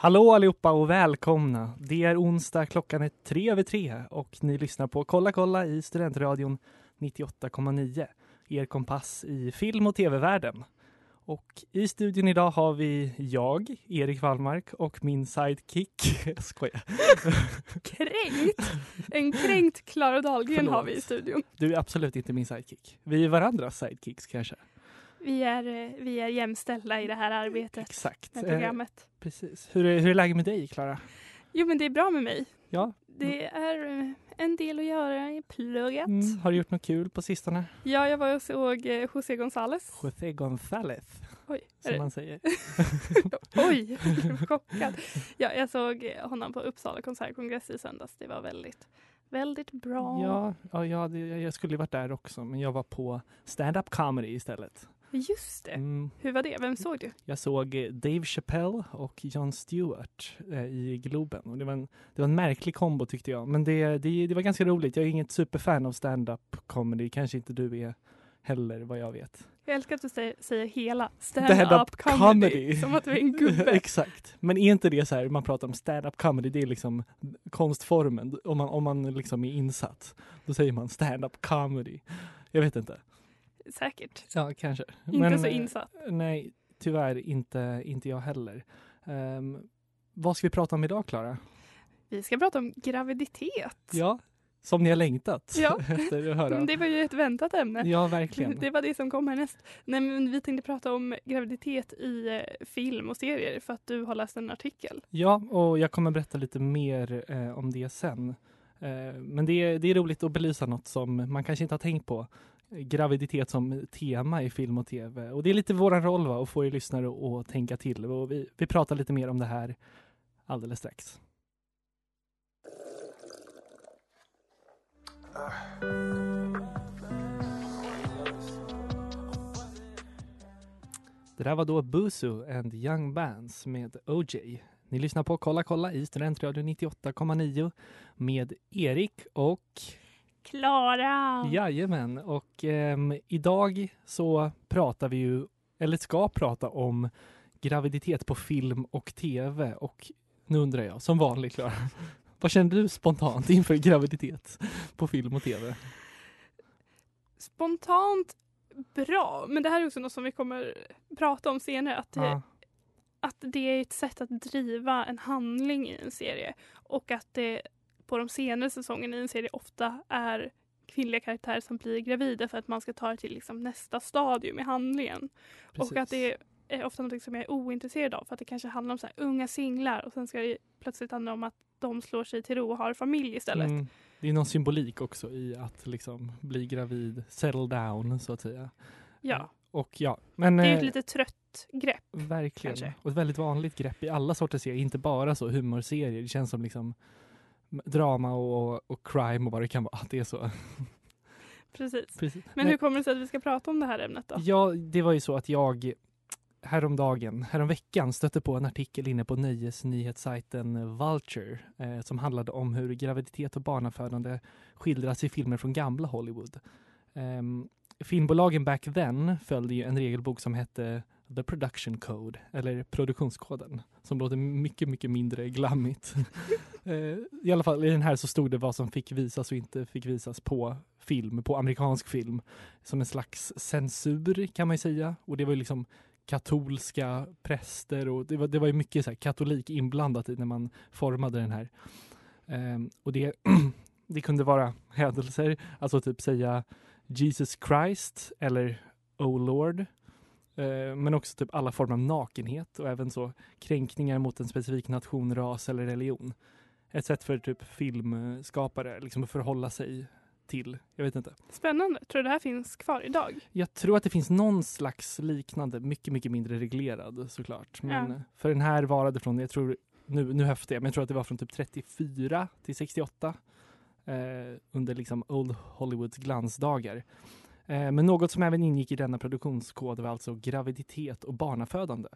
Hallå allihopa och välkomna! Det är onsdag, klockan är tre över tre och ni lyssnar på Kolla kolla i Studentradion 98,9. Er kompass i film och tv-världen. Och i studion idag har vi jag, Erik Wallmark och min sidekick. Jag skojar. Kränkt! En kränkt Klara Dahlgren Förlåt. har vi i studion. Du är absolut inte min sidekick. Vi är varandras sidekicks kanske. Vi är, eh, vi är jämställda i det här arbetet Exakt. med Eh, programmet. precis. Hur är, hur är läget med dig, Klara? Jo men det är bra med mig. Ja. Det är eh, en del att göra i plugget. Mm, har du gjort något kul på sistone? Ja, jag var och såg eh, José González. José González, Oj, som man säger. Oj, jag blev chockad. Ja, jag såg eh, honom på Uppsala konsertkongress i söndags. Det var väldigt, väldigt bra. Ja, ja, ja det, jag skulle varit där också, men jag var på stand-up comedy istället. Just det. Mm, Hur var det? Vem såg du? jag såg eh, Dave Chappelle och Jon Stewart eh, i Globen. Och det, var en, det var en märklig kombo tyckte jag, men det, det, det var ganska roligt. Jag är inget superfan av stand-up comedy, kanske inte du är heller vad jag vet. Jag älskar att du säger, säger hela Stand-up stand-up comedy, comedy. som att du är en gubbe. Exakt. Men är inte det så här, man pratar om stand-up comedy, det är liksom konstformen. Om man, om man liksom är insatt, då säger man stand-up comedy. Jag vet inte. Säkert. Ja, kanske. Inte så eh, insatt. Nej, tyvärr inte, inte jag heller. Um, vad ska vi prata om idag, Klara? Vi ska prata om graviditet. Ja, som ni har längtat Ja. efter att höra. Men det var ju ett väntat ämne. Ja, verkligen. Det var det som kom härnäst. Nej, men vi tänkte prata om graviditet i eh, film och serier för att du har läst en artikel. Ja, och jag kommer berätta lite mer eh, om det sen. Eh, men det är, det är roligt att belysa något som man kanske inte har tänkt på. Graviditet som tema i film och tv. Och det är lite våran roll va, att få er lyssnare att- att tänka till. Och vi, vi pratar lite mer om det här alldeles strax. Det där var då Busu and Young Bands med OJ. Ni lyssnar på Kolla kolla i Studentradion 98,9 med Erik och Klara! Jajamän, och ehm, idag så pratar vi ju, eller ska prata om graviditet på film och tv och nu undrar jag, som vanligt Klara, vad känner du spontant inför graviditet på film och tv? Spontant bra, men det här är också något som vi kommer prata om senare. Att det, Ja, att det är ett sätt att driva en handling i en serie och att det på de senare säsongerna i en serie ofta är kvinnliga karaktärer som blir gravida för att man ska ta det till liksom nästa stadium i handlingen. precis. Och att det är ofta något som jag är ointresserad av för att det kanske handlar om så här unga singlar och sen ska det plötsligt handla om att de slår sig till ro och har familj istället. Mm, det är någon symbolik också i att liksom bli gravid, settle down så att säga. Ja, Och ja, men det är eh, ett lite trött grepp. Verkligen. kanske. Och ett väldigt vanligt grepp i alla sorters serier, inte bara så humorserier. Det känns som liksom drama och, och crime och vad det kan vara. Det är så. Precis. Precis. Men hur kommer det sig att vi ska prata om det här ämnet då? Ja, det var ju så att jag häromdagen, häromveckan stötte på en artikel inne på nöjesnyhetssajten Vulture eh, som handlade om hur graviditet och barnafödande skildras i filmer från gamla Hollywood. Ehm, filmbolagen back then följde ju en regelbok som hette The Production Code, eller produktionskoden, som låter mycket, mycket mindre glammigt. Eh, I alla fall i den här så stod det vad som fick visas och inte fick visas på film, på amerikansk film. Som en slags censur kan man ju säga. Och det var ju liksom katolska präster och det var, det var ju mycket så katolik inblandat i när man formade den här. Ehm, och det, det kunde vara hädelser, alltså typ säga Jesus Christ eller Oh Lord. Eh, Men också typ alla former av nakenhet och även så kränkningar mot en specifik nation, ras eller religion. Ett sätt för typ filmskapare liksom att förhålla sig till. Jag vet inte. Spännande. Tror du det här finns kvar idag? Jag tror att det finns någon slags liknande, mycket, mycket mindre reglerad såklart. Men Ja. för den här varade från, jag tror nu, nu höftar jag, men jag tror att det var från typ 34 till 68 eh, under liksom Old Hollywoods glansdagar. Eh, men något som även ingick i denna produktionskod var alltså graviditet och barnafödande.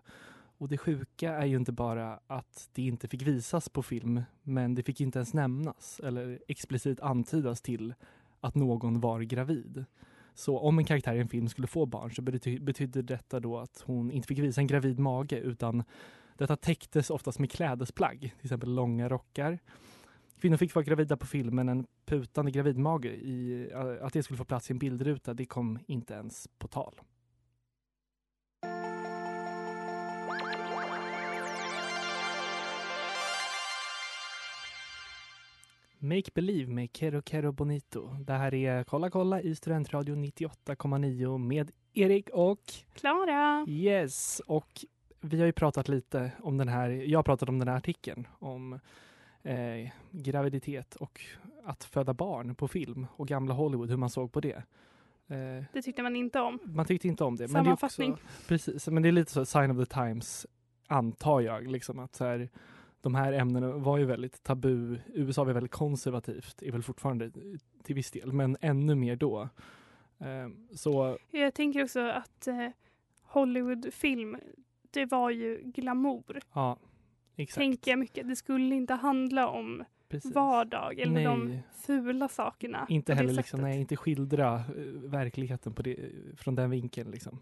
Och det sjuka är ju inte bara att det inte fick visas på film, men det fick inte ens nämnas eller explicit antydas till att någon var gravid. Så om en karaktär i en film skulle få barn så bety- betydde detta då att hon inte fick visa en gravid mage utan detta täcktes oftast med klädesplagg, till exempel långa rockar. Kvinnor fick vara gravida på film men en putande gravidmage, i, att det skulle få plats i en bildruta, det kom inte ens på tal. Make Believe med Kero Kero Bonito. Det här är Kolla kolla i Studentradion 98,9 med Erik och Klara! Yes, och vi har ju pratat lite om den här, jag har pratat om den här artikeln om eh, graviditet och att föda barn på film och gamla Hollywood, hur man såg på det. Eh, Det tyckte man inte om. man tyckte inte om det. Men det också, Sammanfattning. precis, men det är lite så sign of the times, antar jag. Liksom, att så här, de här ämnena var ju väldigt tabu. USA var väldigt konservativt, är väl fortfarande till viss del, men ännu mer då. Eh, så Jag tänker också att eh, Hollywoodfilm, det var ju glamour. ja, exakt. Tänker jag mycket. Det skulle inte handla om precis. vardag eller de Nej. fula sakerna. Inte heller liksom, nej, inte skildra eh, verkligheten på det, från den vinkeln. Liksom.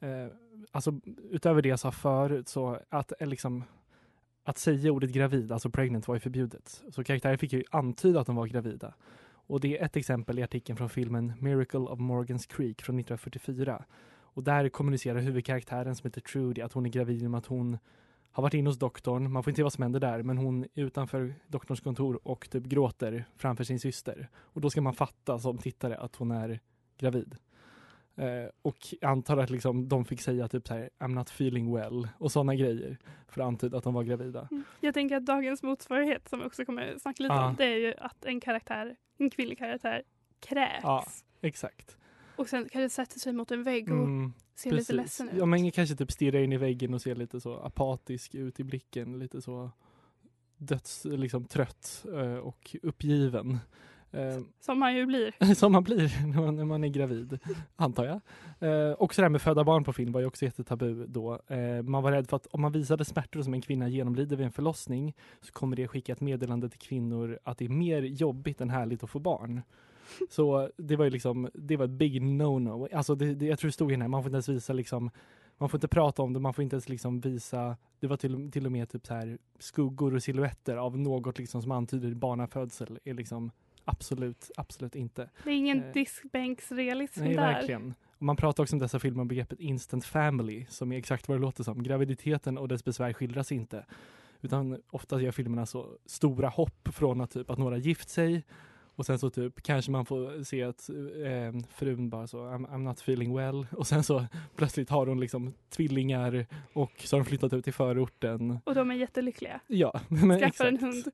Eh, alltså, utöver det jag sa förut, så att eh, liksom, att säga ordet gravid, alltså pregnant, var ju förbjudet. Så karaktärer fick ju antyda att de var gravida. Och det är ett exempel i artikeln från filmen Miracle of Morgan's Creek från 1944. Och där kommunicerar huvudkaraktären som heter Trudy att hon är gravid genom att hon har varit inne hos doktorn. Man får inte se vad som händer där, men hon är utanför doktorns kontor och typ gråter framför sin syster. Och då ska man fatta som tittare att hon är gravid. Eh, och antar att liksom, de fick säga typ så här, I'm not feeling well och sådana grejer för att antyda att de var gravida. Mm. Jag tänker att dagens motsvarighet, som vi också kommer snacka lite Ja. om, det är ju att en karaktär, en kvinnlig karaktär, kräks. Ja. Exakt. Och sen kanske sätter sig mot en vägg och Mm, ser lite ledsen ut. Ja, men kanske typ stirra in i väggen och se lite så apatisk ut i blicken, lite så döds, liksom trött eh, och uppgiven. Eh, Som man ju blir. som man blir när man, när man är gravid, antar jag. Eh, också det här med föda barn på film var ju också jättetabu då. Eh, man var rädd för att om man visade smärtor som en kvinna genomlider vid en förlossning så kommer det skicka ett meddelande till kvinnor att det är mer jobbigt än härligt att få barn. Så det var ju liksom, det var ett big no-no. Alltså det, det, jag tror det stod i den här, man får inte ens visa liksom, man får inte prata om det, man får inte ens liksom visa, det var till, till och med typ så här skuggor och silhuetter av något liksom som antyder barnafödsel är liksom absolut, absolut inte. Det är ingen Eh, diskbänksrealism Nej, där. verkligen. Och man pratar också om dessa filmer om begreppet instant family, som är exakt vad det låter som. Graviditeten och dess besvär skildras inte. Utan ofta gör filmerna så stora hopp från att, typ, att några gift sig och sen så typ kanske man får se att eh, frun bara så I'm, I'm not feeling well och sen så plötsligt har hon liksom tvillingar och så har de flyttat ut till förorten. Och de är jättelyckliga. Ja, men Skaffa en exakt. hund.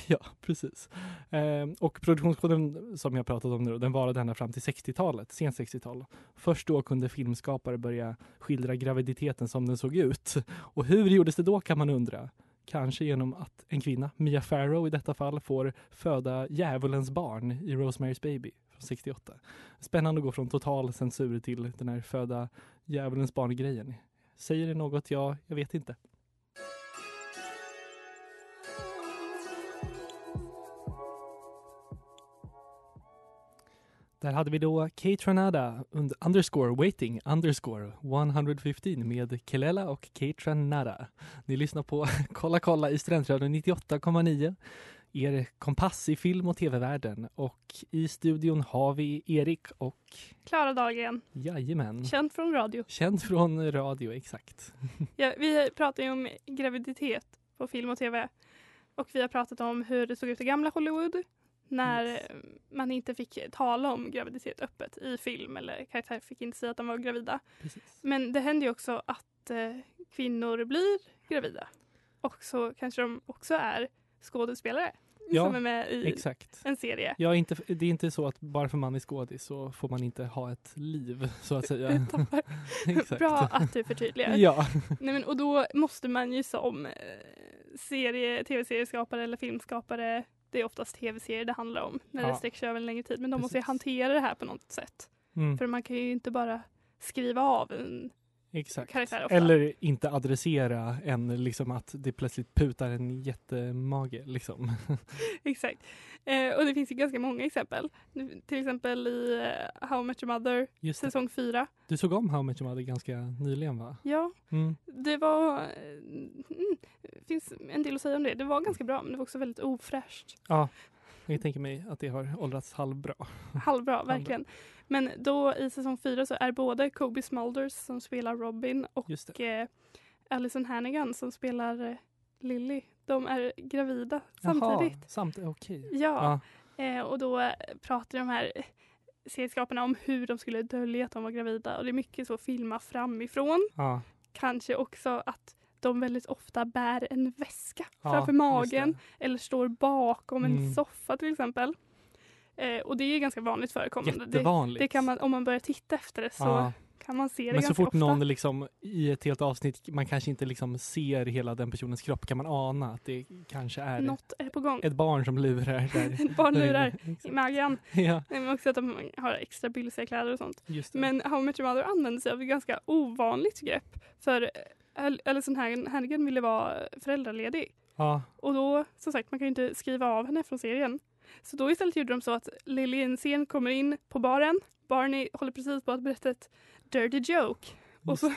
ja, precis. Ehm, och produktionskoden som jag pratat om nu, den varade ända fram till 60-talet, sent 60-tal. Först då kunde filmskapare börja skildra graviditeten som den såg ut. Och hur gjordes det då kan man undra? Kanske genom att en kvinna, Mia Farrow i detta fall, får föda djävulens barn i Rosemary's Baby från 68. Spännande att gå från total censur till den här föda djävulens barn-grejen. Säger det något? Ja, jag vet inte. Där hade vi då Kate Ranada und underscore waiting underscore 115 med Kelela och Kate Ranada. Ni lyssnar på Kolla kolla i Studentradion 98,9 er kompass i film och tv-världen och i studion har vi Erik och Klara Dahlgren, jajamän, känd från radio. känd från radio, exakt. Ja, vi pratar ju om graviditet på film och tv. Och vi har pratat om hur det såg ut i gamla Hollywood när man inte fick tala om graviditet öppet i film eller karaktärer fick inte säga att de var gravida. Precis. Men det händer ju också att eh, kvinnor blir gravida. Och så kanske de också är skådespelare Ja, som är med i Exakt. en serie. Ja, inte, det är inte så att bara för man är skådis så får man inte ha ett liv, så att säga. Bra att du förtydligar. Ja, Nej, men, och då måste man ju som eh, serie, tv-serieskapare eller filmskapare, det är oftast tv-serier det handlar om när Ja. det sträcker sig över en längre tid. Men de måste Precis. hantera det här på något sätt. Mm, För man kan ju inte bara skriva av en exakt. karaktär ofta. Eller inte adressera en, liksom att det plötsligt putar en jättemage. Liksom. Exakt. Eh, och det finns ju ganska många exempel. Till exempel i eh, How I Met Your Mother Just det. säsong 4. Du såg om How Much Your Mother ganska nyligen va? Ja, Mm. det var... eh, Mm, det finns en del att säga om det. Det var ganska bra men det var också väldigt ofräscht. Ja, jag tänker mig att det har åldrats halvbra. Halvbra, verkligen. Men då i säsong 4 så är både Kobe Smulders som spelar Robin och eh, Alison Hannigan som spelar eh, Lily. De är gravida samtidigt. Samtidigt, okej. Ja, Ja. eh, och då pratar de här serieskaparna om hur de skulle dölja att de var gravida och det är mycket så filma framifrån. Ja. Kanske också att de väldigt ofta bär en väska Ja, framför magen eller står bakom en Mm. soffa till exempel. Eh, och det är ganska vanligt förekommande. Det, Jättevanligt. det kan man, om man börjar titta efter det så Ja. kan man se det Men så fort ofta. någon liksom i ett helt avsnitt, man kanske inte liksom ser hela den personens kropp, kan man ana att det kanske är Något är på gång. ett barn som lurar där. Barn där lurar i magen. Ja, Men också att de har extra bylsiga kläder och sånt. det. Men How Met Your Mother använder sig av ett ganska ovanligt grepp. För Al- Alison Hannigan ville vara föräldraledig. ja, Och då, som sagt, man kan ju inte skriva av henne från serien. Så då istället gjorde de så att Lily en scen kommer in på baren. Barney håller precis på att berätta ett dirty joke. Och, så,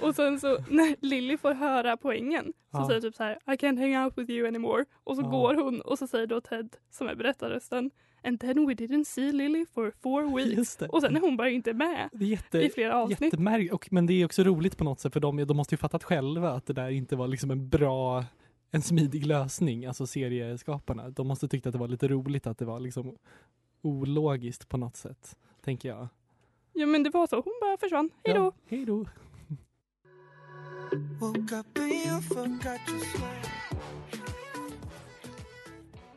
och sen så när Lily får höra poängen så Ja. säger typ så här I can't hang out with you anymore. Och så Ja. går hon och så säger då Ted som är berättarrösten And then we didn't see Lily for four weeks. Och sen är hon bara inte med jätte, i flera avsnitt. och, men det är också roligt på något sätt för de, de måste ju fattat själva att det där inte var liksom en bra, en smidig lösning, alltså serieskaparna. De måste tyckt att det var lite roligt att det var liksom ologiskt på något sätt, tänker jag. Ja men det var så, hon bara försvann. Hej då! Ja, hej då.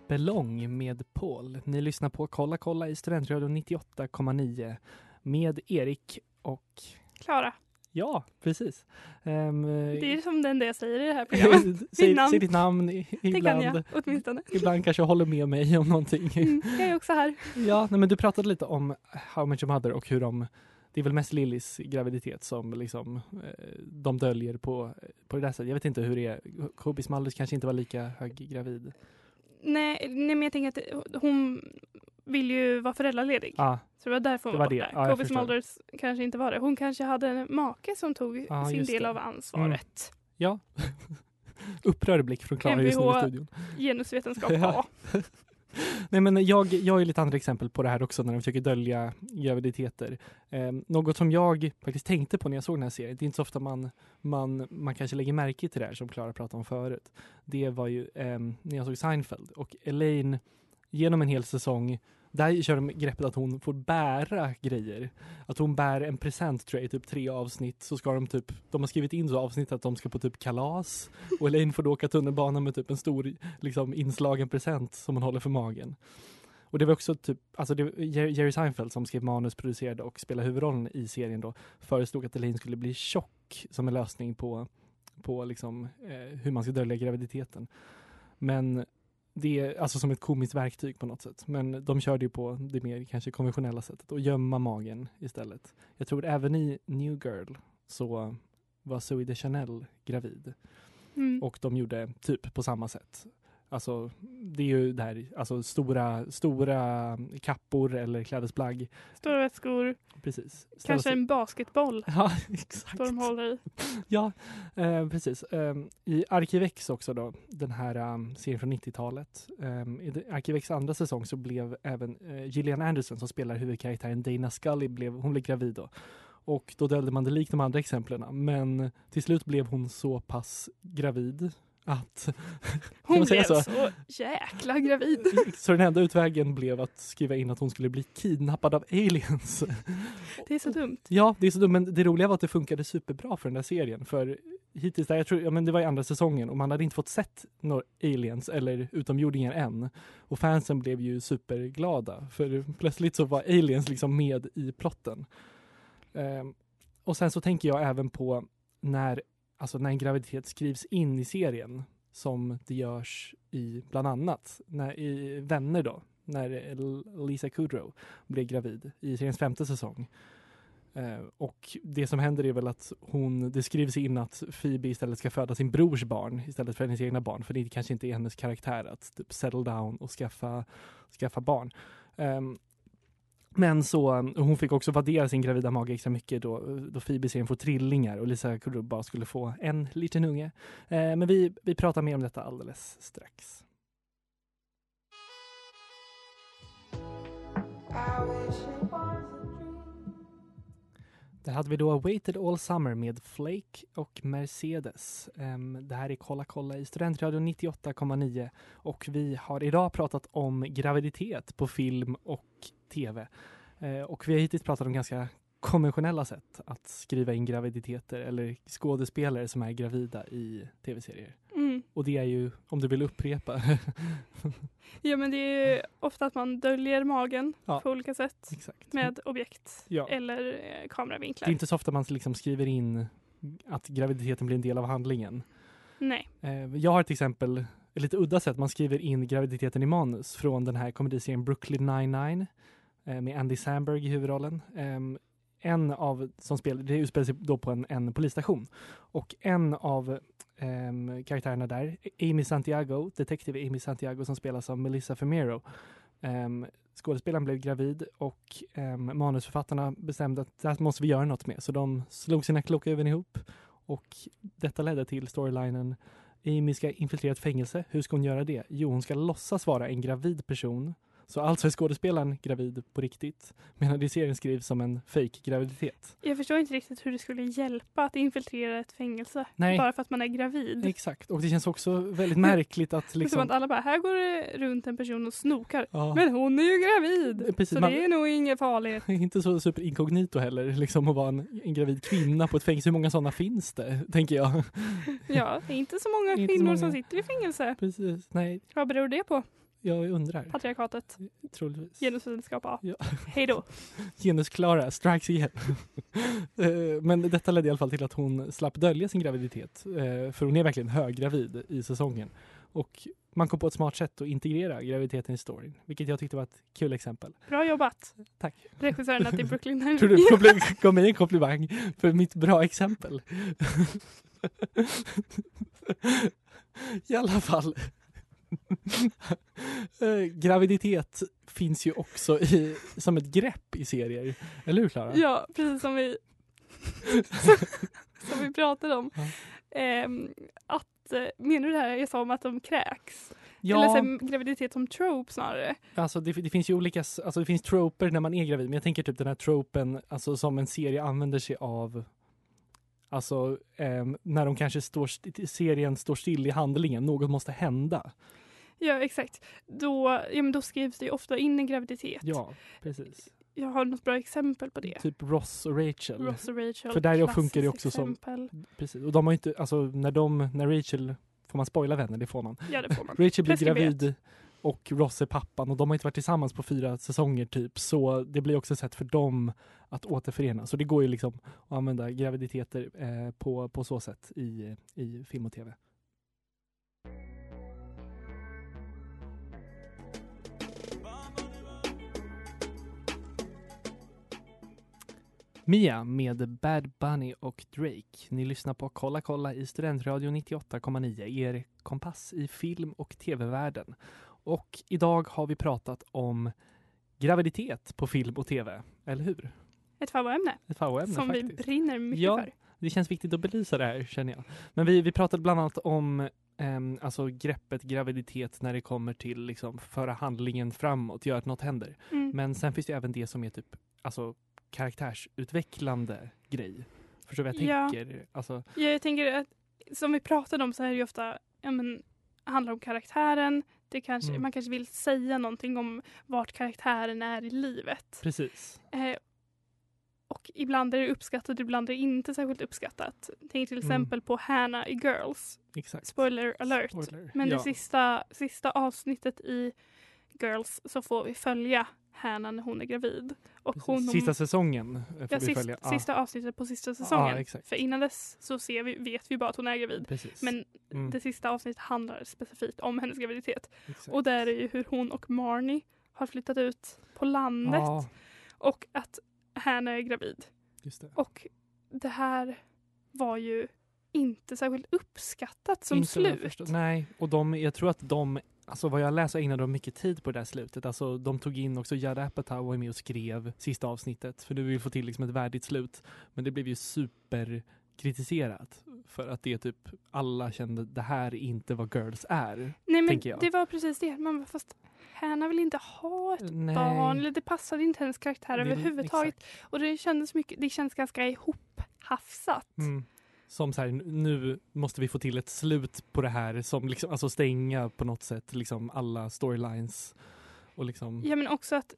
Belong med Paul. Ni lyssnar på Kolla kolla i Studentradion 98,9 med Erik och Klara, ja, precis. Um, det är som det enda jag säger i det här programmet. säg, ditt namn i- Det kan ibland. jag åtminstone. Ibland kanske jag håller med mig om någonting. Mm, jag är också här. Ja, nej, men du pratade lite om How Much Your Mother och hur de det är väl mest Lillys graviditet som liksom, eh, de döljer på, på det där sättet. Jag vet inte hur det är. Kobe Smulders kanske inte var lika höggravid. Nej, nej men jag tänker att hon vill ju vara föräldraledig. Ja, Så det var därför hon Det var var det. borta. Ja, Kobe. Smulders kanske inte var det. Hon kanske hade en make som tog Ja, sin del det. Mm. av ansvaret. ja. Upprörd blick från Klara just nu i studion. Genusvetenskap. A. Nej, men jag, jag har lite andra exempel på det här också när de försöker dölja graviditeter. Eh, något som jag faktiskt tänkte på när jag såg den här serien, det är inte så ofta man, man, man kanske lägger märke till det här som Klara pratade om förut. Det var ju eh, när jag såg Seinfeld och Elaine genom en hel säsong där kör de greppet att hon får bära grejer. Att hon bär en present tror jag i typ tre avsnitt. Så ska de typ, de har skrivit in så avsnitt att de ska på typ kalas. Och Elaine får då åka tunnelbana med typ en stor liksom inslagen present som hon håller för magen. Och det var också typ, alltså det, Jerry Seinfeld som skrev manus, producerade och spelade huvudrollen i serien då föreslog att Elaine skulle bli tjock som en lösning på, på liksom, eh, hur man ska dölja graviditeten. Men det är alltså som ett komiskt verktyg på något sätt. Men de körde ju på det mer kanske konventionella sättet och gömma magen istället. Jag tror även i New Girl så var Zoe de Chanel gravid Mm. och de gjorde typ på samma sätt. Alltså det är ju det här, alltså stora, stora kappor eller klädesplagg. Stora väskor, Precis. Kanske en basketboll Ja, exakt. som de håller i. Ja, eh, precis. Eh, I Arkivex också då, den här um, serien från 90-talet. Um, I Arkivex andra säsong så blev även eh, Gillian Anderson som spelar huvudkaraktären Dana Scully, blev, hon blev gravid då. Och då döljde man det likt de andra exemplen. Men till slut blev hon så pass gravid att... Hon blev så? så jäkla gravid. Så den enda utvägen blev att skriva in att hon skulle bli kidnappad av aliens. Det är så dumt. Ja, det är så dumt, men det roliga var att det funkade superbra för den där serien. För hittills, där, jag tror, ja, men det var i andra säsongen och man hade inte fått sett några aliens eller utomjordingar än. Och fansen blev ju superglada för plötsligt så var aliens liksom med i plotten. Ehm, och sen så tänker jag även på när, alltså när en graviditet skrivs in i serien som det görs i bland annat när, i Vänner då, när Lisa Kudrow blev gravid i seriens femte säsong. Eh, och det som händer är väl att hon, det skrivs in att Phoebe istället ska föda sin brors barn istället för hennes egna barn, för det kanske inte är hennes karaktär att typ settle down och skaffa, skaffa barn. Ehm, men så, hon fick också vaddera sin gravida mage extra mycket då, då Phoebe sen får trillingar och Lisa Kudrow bara skulle få en liten unge. Eh, men vi, vi pratar mer om detta alldeles strax. Där hade vi då Waited All Summer med Flake och Mercedes. Ehm, det här är Kolla kolla i Studentradion 98,9 och vi har idag pratat om graviditet på film och tv. Eh, och vi har hittills pratat om ganska konventionella sätt att skriva in graviditeter eller skådespelare som är gravida i tv-serier. Mm. Och det är ju, om du vill upprepa. Ja men det är ju ofta att man döljer magen Ja. på olika sätt Exakt. med objekt Ja. eller eh, Det kameravinklar. är inte så ofta man liksom skriver in att graviditeten blir en del av handlingen. Nej. Eh, Jag har till exempel ett lite udda sätt. Man skriver in graviditeten i manus från den här komediserien Brooklyn 99 eh, Eh, med Andy Samberg i huvudrollen. Ehm, en av som spel, det utspelar sig då på en, en polisstation och en av ehm, karaktärerna där, Amy Santiago, detektiv Amy Santiago som spelas av Melissa Femero. Um, ehm, skådespelaren blev gravid och um, manusförfattarna bestämde att det här måste vi göra något med. Så de slog sina kloka huvuden ihop och detta ledde till storylinen Amy ska infiltrera ett fängelse. Hur ska hon göra det? Jo, hon ska låtsas vara en gravid person. Så alltså är skådespelaren gravid på riktigt, medan det i serien skrivs som en fake graviditet. Jag förstår inte riktigt hur det skulle hjälpa att infiltrera ett fängelse Nej. bara för att man är gravid. Exakt, och det känns också väldigt märkligt att är Som liksom... att alla bara, här går det runt en person och snokar. Ja, Men hon är ju gravid! Precis, så man- det är nog inget farligt. inte så super inkognito heller, liksom att vara en, en gravid kvinna på ett fängelse. Hur många sådana finns det, tänker jag. Ja, det är inte så många Inte så kvinnor många. som sitter i fängelse. Precis, nej, Vad beror det på? Jag undrar. Patriarkatet, Troligtvis. genusvetenskap A. Ja. Hej då. Genusklara strikes igen. Eh, Men detta ledde i alla fall till att hon slapp dölja sin graviditet. eh, För hon är verkligen höggravid i säsongen. Och man kom på ett smart sätt att integrera graviditeten i storyn. Vilket jag tyckte var ett kul exempel. Bra jobbat. Tack. Regissörerna till Brooklyn Nine-Nine. Tror du kompli- gav mig en komplimang för mitt bra exempel? I alla fall. Eh, Graviditet finns ju också i, som ett grepp i serier. Eller hur Klara? Ja, precis som vi, som vi pratade om. Ja. Ehm, att, eh, menar du det här jag sa om att de kräks? Ja, Eller så graviditet som trope snarare? alltså det, det finns ju olika, alltså det finns troper när man är gravid, men jag tänker typ den här tropen, alltså som en serie använder sig av Alltså ehm, när de kanske står, st- serien står still i handlingen, något måste hända. Ja, exakt. Då, ja, men då skrivs det ju ofta in en graviditet. Ja, precis. Jag har något bra exempel på det. Typ Ross och Rachel. Ross och Rachel. För där funkar det också som- exempel. Precis. Och de har inte, alltså när de, när Rachel, får man spoila vänner? Det får man. Ja, det får man. Rachel blir gravid och Ross är pappan och de har inte varit tillsammans på fyra säsonger typ. Så det blir också ett sätt för dem att återförenas. Så det går ju liksom att använda graviditeter eh, på, på så sätt i, i film och tv. Mia med Bad Bunny och Drake. Ni lyssnar på Kolla kolla i Studentradio 98,9, er kompass i film och tv-världen. Och idag har vi pratat om graviditet på film och tv, eller hur? Ett favoritämne Ett favoritämne som vi faktiskt. brinner mycket Ja. för. Det känns viktigt att belysa det här känner jag. Men vi, vi pratade bland annat om ehm, alltså greppet graviditet när det kommer till liksom föra handlingen framåt, göra att något händer. Mm. Men sen finns det även det som är typ alltså karaktärsutvecklande grej. Förstår du vad jag Ja. tänker? Alltså, Ja, jag tänker att som vi pratade om så är det ju ofta ja, men, handlar om karaktären. Det kanske, Mm. Man kanske vill säga någonting om vart karaktären är i livet. precis. Eh, och ibland är det uppskattat, ibland är det inte särskilt uppskattat. Tänk till Mm. exempel på Hannah i Girls. Exakt. Spoiler alert. Spoiler. Men ja. det sista, sista avsnittet i Girls så får vi följa Hanna när hon är gravid. Och hon, Sista säsongen eh, får ja, vi sist, följa. Ja, sista avsnittet på sista säsongen. Exakt. För innan dess så ser vi, vet vi bara att hon är gravid. Precis. Men Mm, det sista avsnittet handlar specifikt om hennes graviditet. exakt. Och där är ju hur hon och Marnie har flyttat ut på landet Ja, och att Hanna är gravid. det. Och det här var ju inte särskilt uppskattat som Inte slut. Nej, och de, jag tror att de, alltså vad jag läser ägnade de mycket tid på det här slutet. Alltså de tog in också Judd Apatow var med och skrev sista avsnittet. För nu vill vi få till liksom ett värdigt slut. Men det blev ju super kritiserat för att det typ alla kände det här är inte vad girls är. Nej men det var precis det. Man bara, fast Hanna vill inte ha ett Nej. barn. Eller det passade inte hennes karaktär Det- överhuvudtaget. exakt. Och det kändes, mycket, det känns ganska ihophafsat. Mm. Som så här, nu måste vi få till ett slut på det här som liksom, alltså stänga på något sätt liksom alla storylines och liksom Ja men också att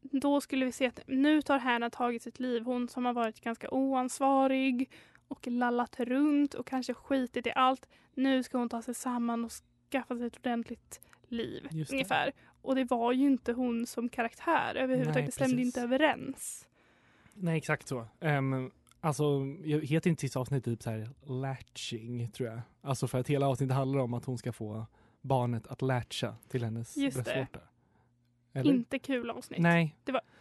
då skulle vi se att nu tar Hanna tagit sitt liv. Hon som har varit ganska oansvarig och lallat runt och kanske skitit i allt. Nu ska hon ta sig samman och skaffa sig ett ordentligt liv. Ungefär. Och det var ju inte hon som karaktär överhuvudtaget. Det stämde inte överens. Nej, exakt så. Um, alltså, jag heter inte sista avsnittet typ så här latching, tror jag. Alltså för att hela avsnittet handlar om att hon ska få barnet att latcha till hennes Just det. bröstvårta. Eller? Inte kul avsnitt. Nej,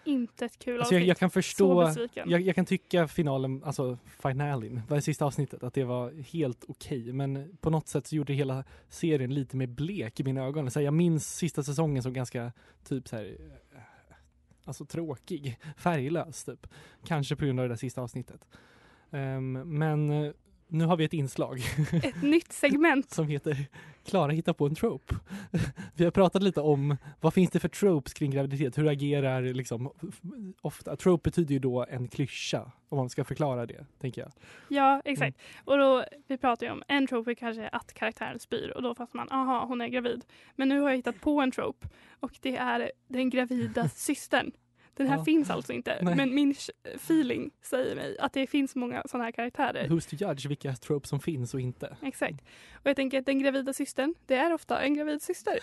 Inte ett kul alltså jag, avsnitt. jag kan Så förstå, jag, jag kan tycka finalen, alltså finalen, var det sista avsnittet, att det var helt okej. Men på något sätt så gjorde hela serien lite mer blek i mina ögon. Så här, jag minns sista säsongen som ganska typ så här, alltså tråkig, färglös typ. Kanske på grund av det där sista avsnittet. Um, men eh, nu har vi ett inslag Ett nytt segment. som heter Klara hittar på en trope. Vi har pratat lite om vad finns det för tropes kring graviditet? Hur agerar liksom ofta? Trope betyder ju då en klyscha om man ska förklara det, tänker jag. Ja, exakt. Mm. Och då, vi pratar ju om en trope kanske att karaktären spyr och då fast man, aha, hon är gravid. Men nu har jag hittat på en trope och det är den gravida systern. Den här Ja. finns alltså inte, Nej. men min feeling säger mig att det finns många sådana här karaktärer. Who's to judge vilka tropes som finns och inte? Exakt. Och jag tänker att den gravida systern, det är ofta en gravid syster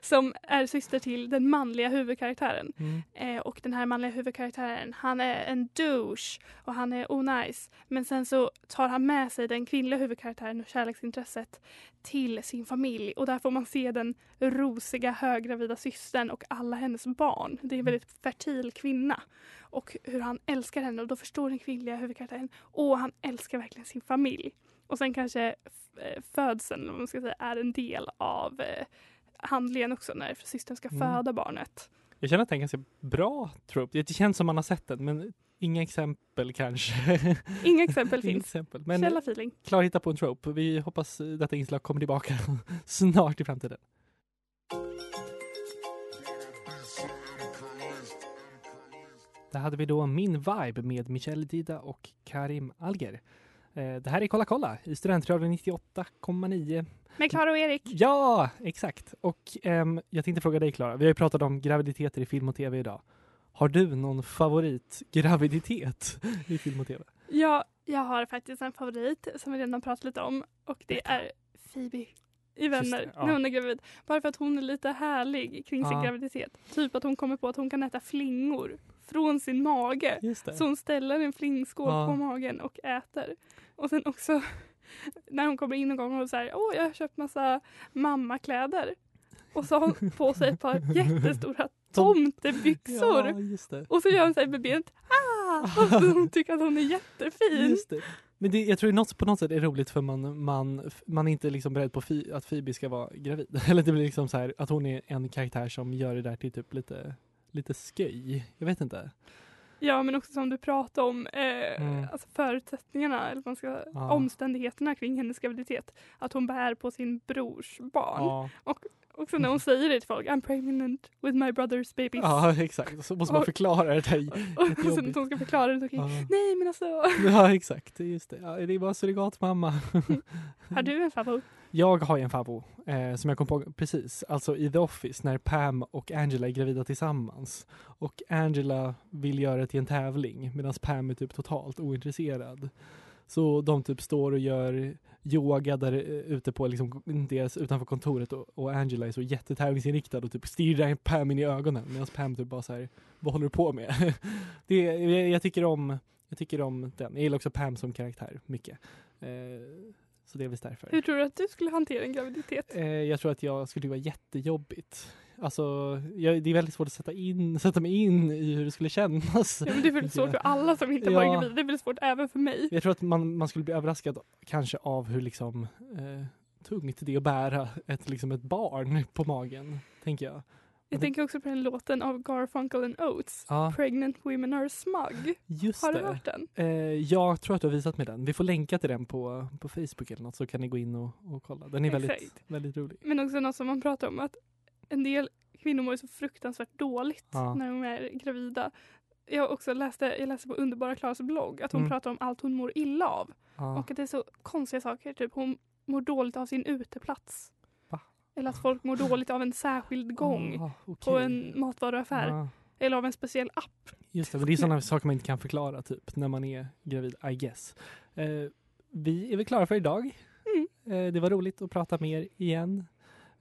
som är syster till den manliga huvudkaraktären. Mm. Eh, och den här manliga huvudkaraktären, han är en douche och han är onajs. Men sen så tar han med sig den kvinnliga huvudkaraktären och kärleksintresset till sin familj. Och där får man se den rosiga höggravida systern och alla hennes barn. Det är en väldigt fertil kvinna. Och hur han älskar henne och då förstår den kvinnliga huvudkaraktären. Och han älskar verkligen sin familj. Och sen kanske eh, födseln, om man ska säga, är en del av eh, handlingen också när systern ska Mm. föda barnet. Jag känner att det är en ganska bra trope. Det känns som man har sett den, men inga exempel kanske. Inga exempel Inga finns. exempel. Men Källa feeling. Klara hitta på en trope. Vi hoppas eh, detta inslag kommer tillbaka snart i framtiden. Där hade vi då Min Vibe med Michelle Dida och Karim Alger. Eh, Det här är Kolla kolla i Studentradion 98,9. Med Klara och Erik. Ja, exakt. Och ehm, jag tänkte fråga dig Klara, vi har ju pratat om graviditeter i film och tv idag. Har du någon favoritgraviditet i film och tv? Ja, jag har faktiskt en favorit som vi redan pratat lite om och det är Phoebe i Vänner det, ja. när hon är gravid. Bara för att hon är lite härlig kring sin Ja. graviditet. Typ att hon kommer på att hon kan äta flingor från sin mage. Så hon ställer en flingskål Ja. på magen och äter. Och sen också när hon kommer in någon gång och säger åh jag har köpt massa mammakläder. Och så har hon på sig ett par jättestora tomtebyxor. Ja. Och så gör hon så här med benet. Ah! Och så hon tycker att hon är jättefin. Det. Men det, jag tror något, på något sätt är roligt för man, man, man är inte liksom beredd på fi, att Phoebe ska vara gravid. Eller det blir liksom så här att hon är en karaktär som gör det där till typ lite, lite sköj. Jag vet inte. Ja men också som du pratade om eh, Mm. alltså förutsättningarna, eller man ska, Ja. omständigheterna kring hennes graviditet. Att hon bär på sin brors barn. Ja, Också när hon säger det till folk, I'm pregnant with my brother's babies. ja exakt. Så måste man Och- förklara det där. och sen jättejobbigt. att hon ska förklara det. Och Ja. Nej men alltså, ja, exakt. Just det. Ja, det är bara surrogatmamma. har du en favorit? Jag har ju en favvo eh, som jag kom på precis, alltså i The Office när Pam och Angela är gravida tillsammans. Och Angela vill göra det till en tävling medan Pam är typ totalt ointresserad. Så de typ står och gör yoga där eh, ute på liksom deras, utanför kontoret och, och Angela är så jättetävlingsinriktad och typ stirrar Pam in i ögonen medan Pam typ bara så här, vad håller du på med? det, jag, jag tycker om jag tycker om den. Jag gillar också Pam som karaktär mycket. Eh, så det är visst därför. Hur tror du att du skulle hantera en graviditet? Eh, jag tror att jag skulle vara jättejobbigt. Alltså, jag, det är väldigt svårt att sätta, in, sätta mig in i hur det skulle kännas. Ja, det är väldigt svårt för alla som inte Ja. gravida. Det är väldigt svårt även för mig. Jag tror att man, man skulle bli överraskad kanske av hur liksom eh, tungt det är att bära ett, liksom ett barn på magen, tänker jag. Jag det- tänker också på den låten av Garfunkel and Oates. Ja, Pregnant Women Are Smug. just Har du det. hört den? Eh, jag tror att du har visat mig den. Vi får länka till den på, på Facebook eller något så kan ni gå in och, och kolla. Den är väldigt, väldigt rolig. Men också något som man pratar om att en del kvinnor mår så fruktansvärt dåligt Ja. när de är gravida. Jag också läste, jag läste på Underbara Klaras blogg att hon Mm. pratar om allt hon mår illa av. Ja. Och att det är så konstiga saker. Typ hon mår dåligt av sin uteplats. Va? Eller att folk mår dåligt av en särskild gång Ah, på okej. en matvaruaffär. Ah. Eller av en speciell app. Just det, men det är sådana saker man inte kan förklara typ när man är gravid, I guess. Eh, vi är väl klara för idag. Mm. Eh, det var roligt att prata med er igen.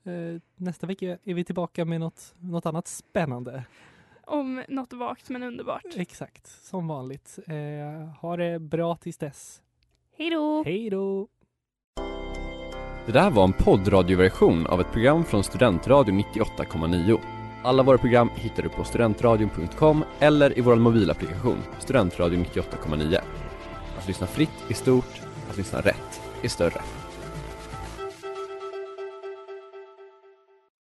Eh, nästa vecka är vi tillbaka med något, något annat spännande. Om något vagt men underbart. Exakt, som vanligt. Eh, ha det bra tills dess. Hej då! Hej då! Det där var en poddradioversion av ett program från Studentradion 98,9. Alla våra program hittar du på studentradion.com eller i vår mobilapplikation Studentradion 98,9. Att lyssna fritt är stort, att lyssna rätt är större.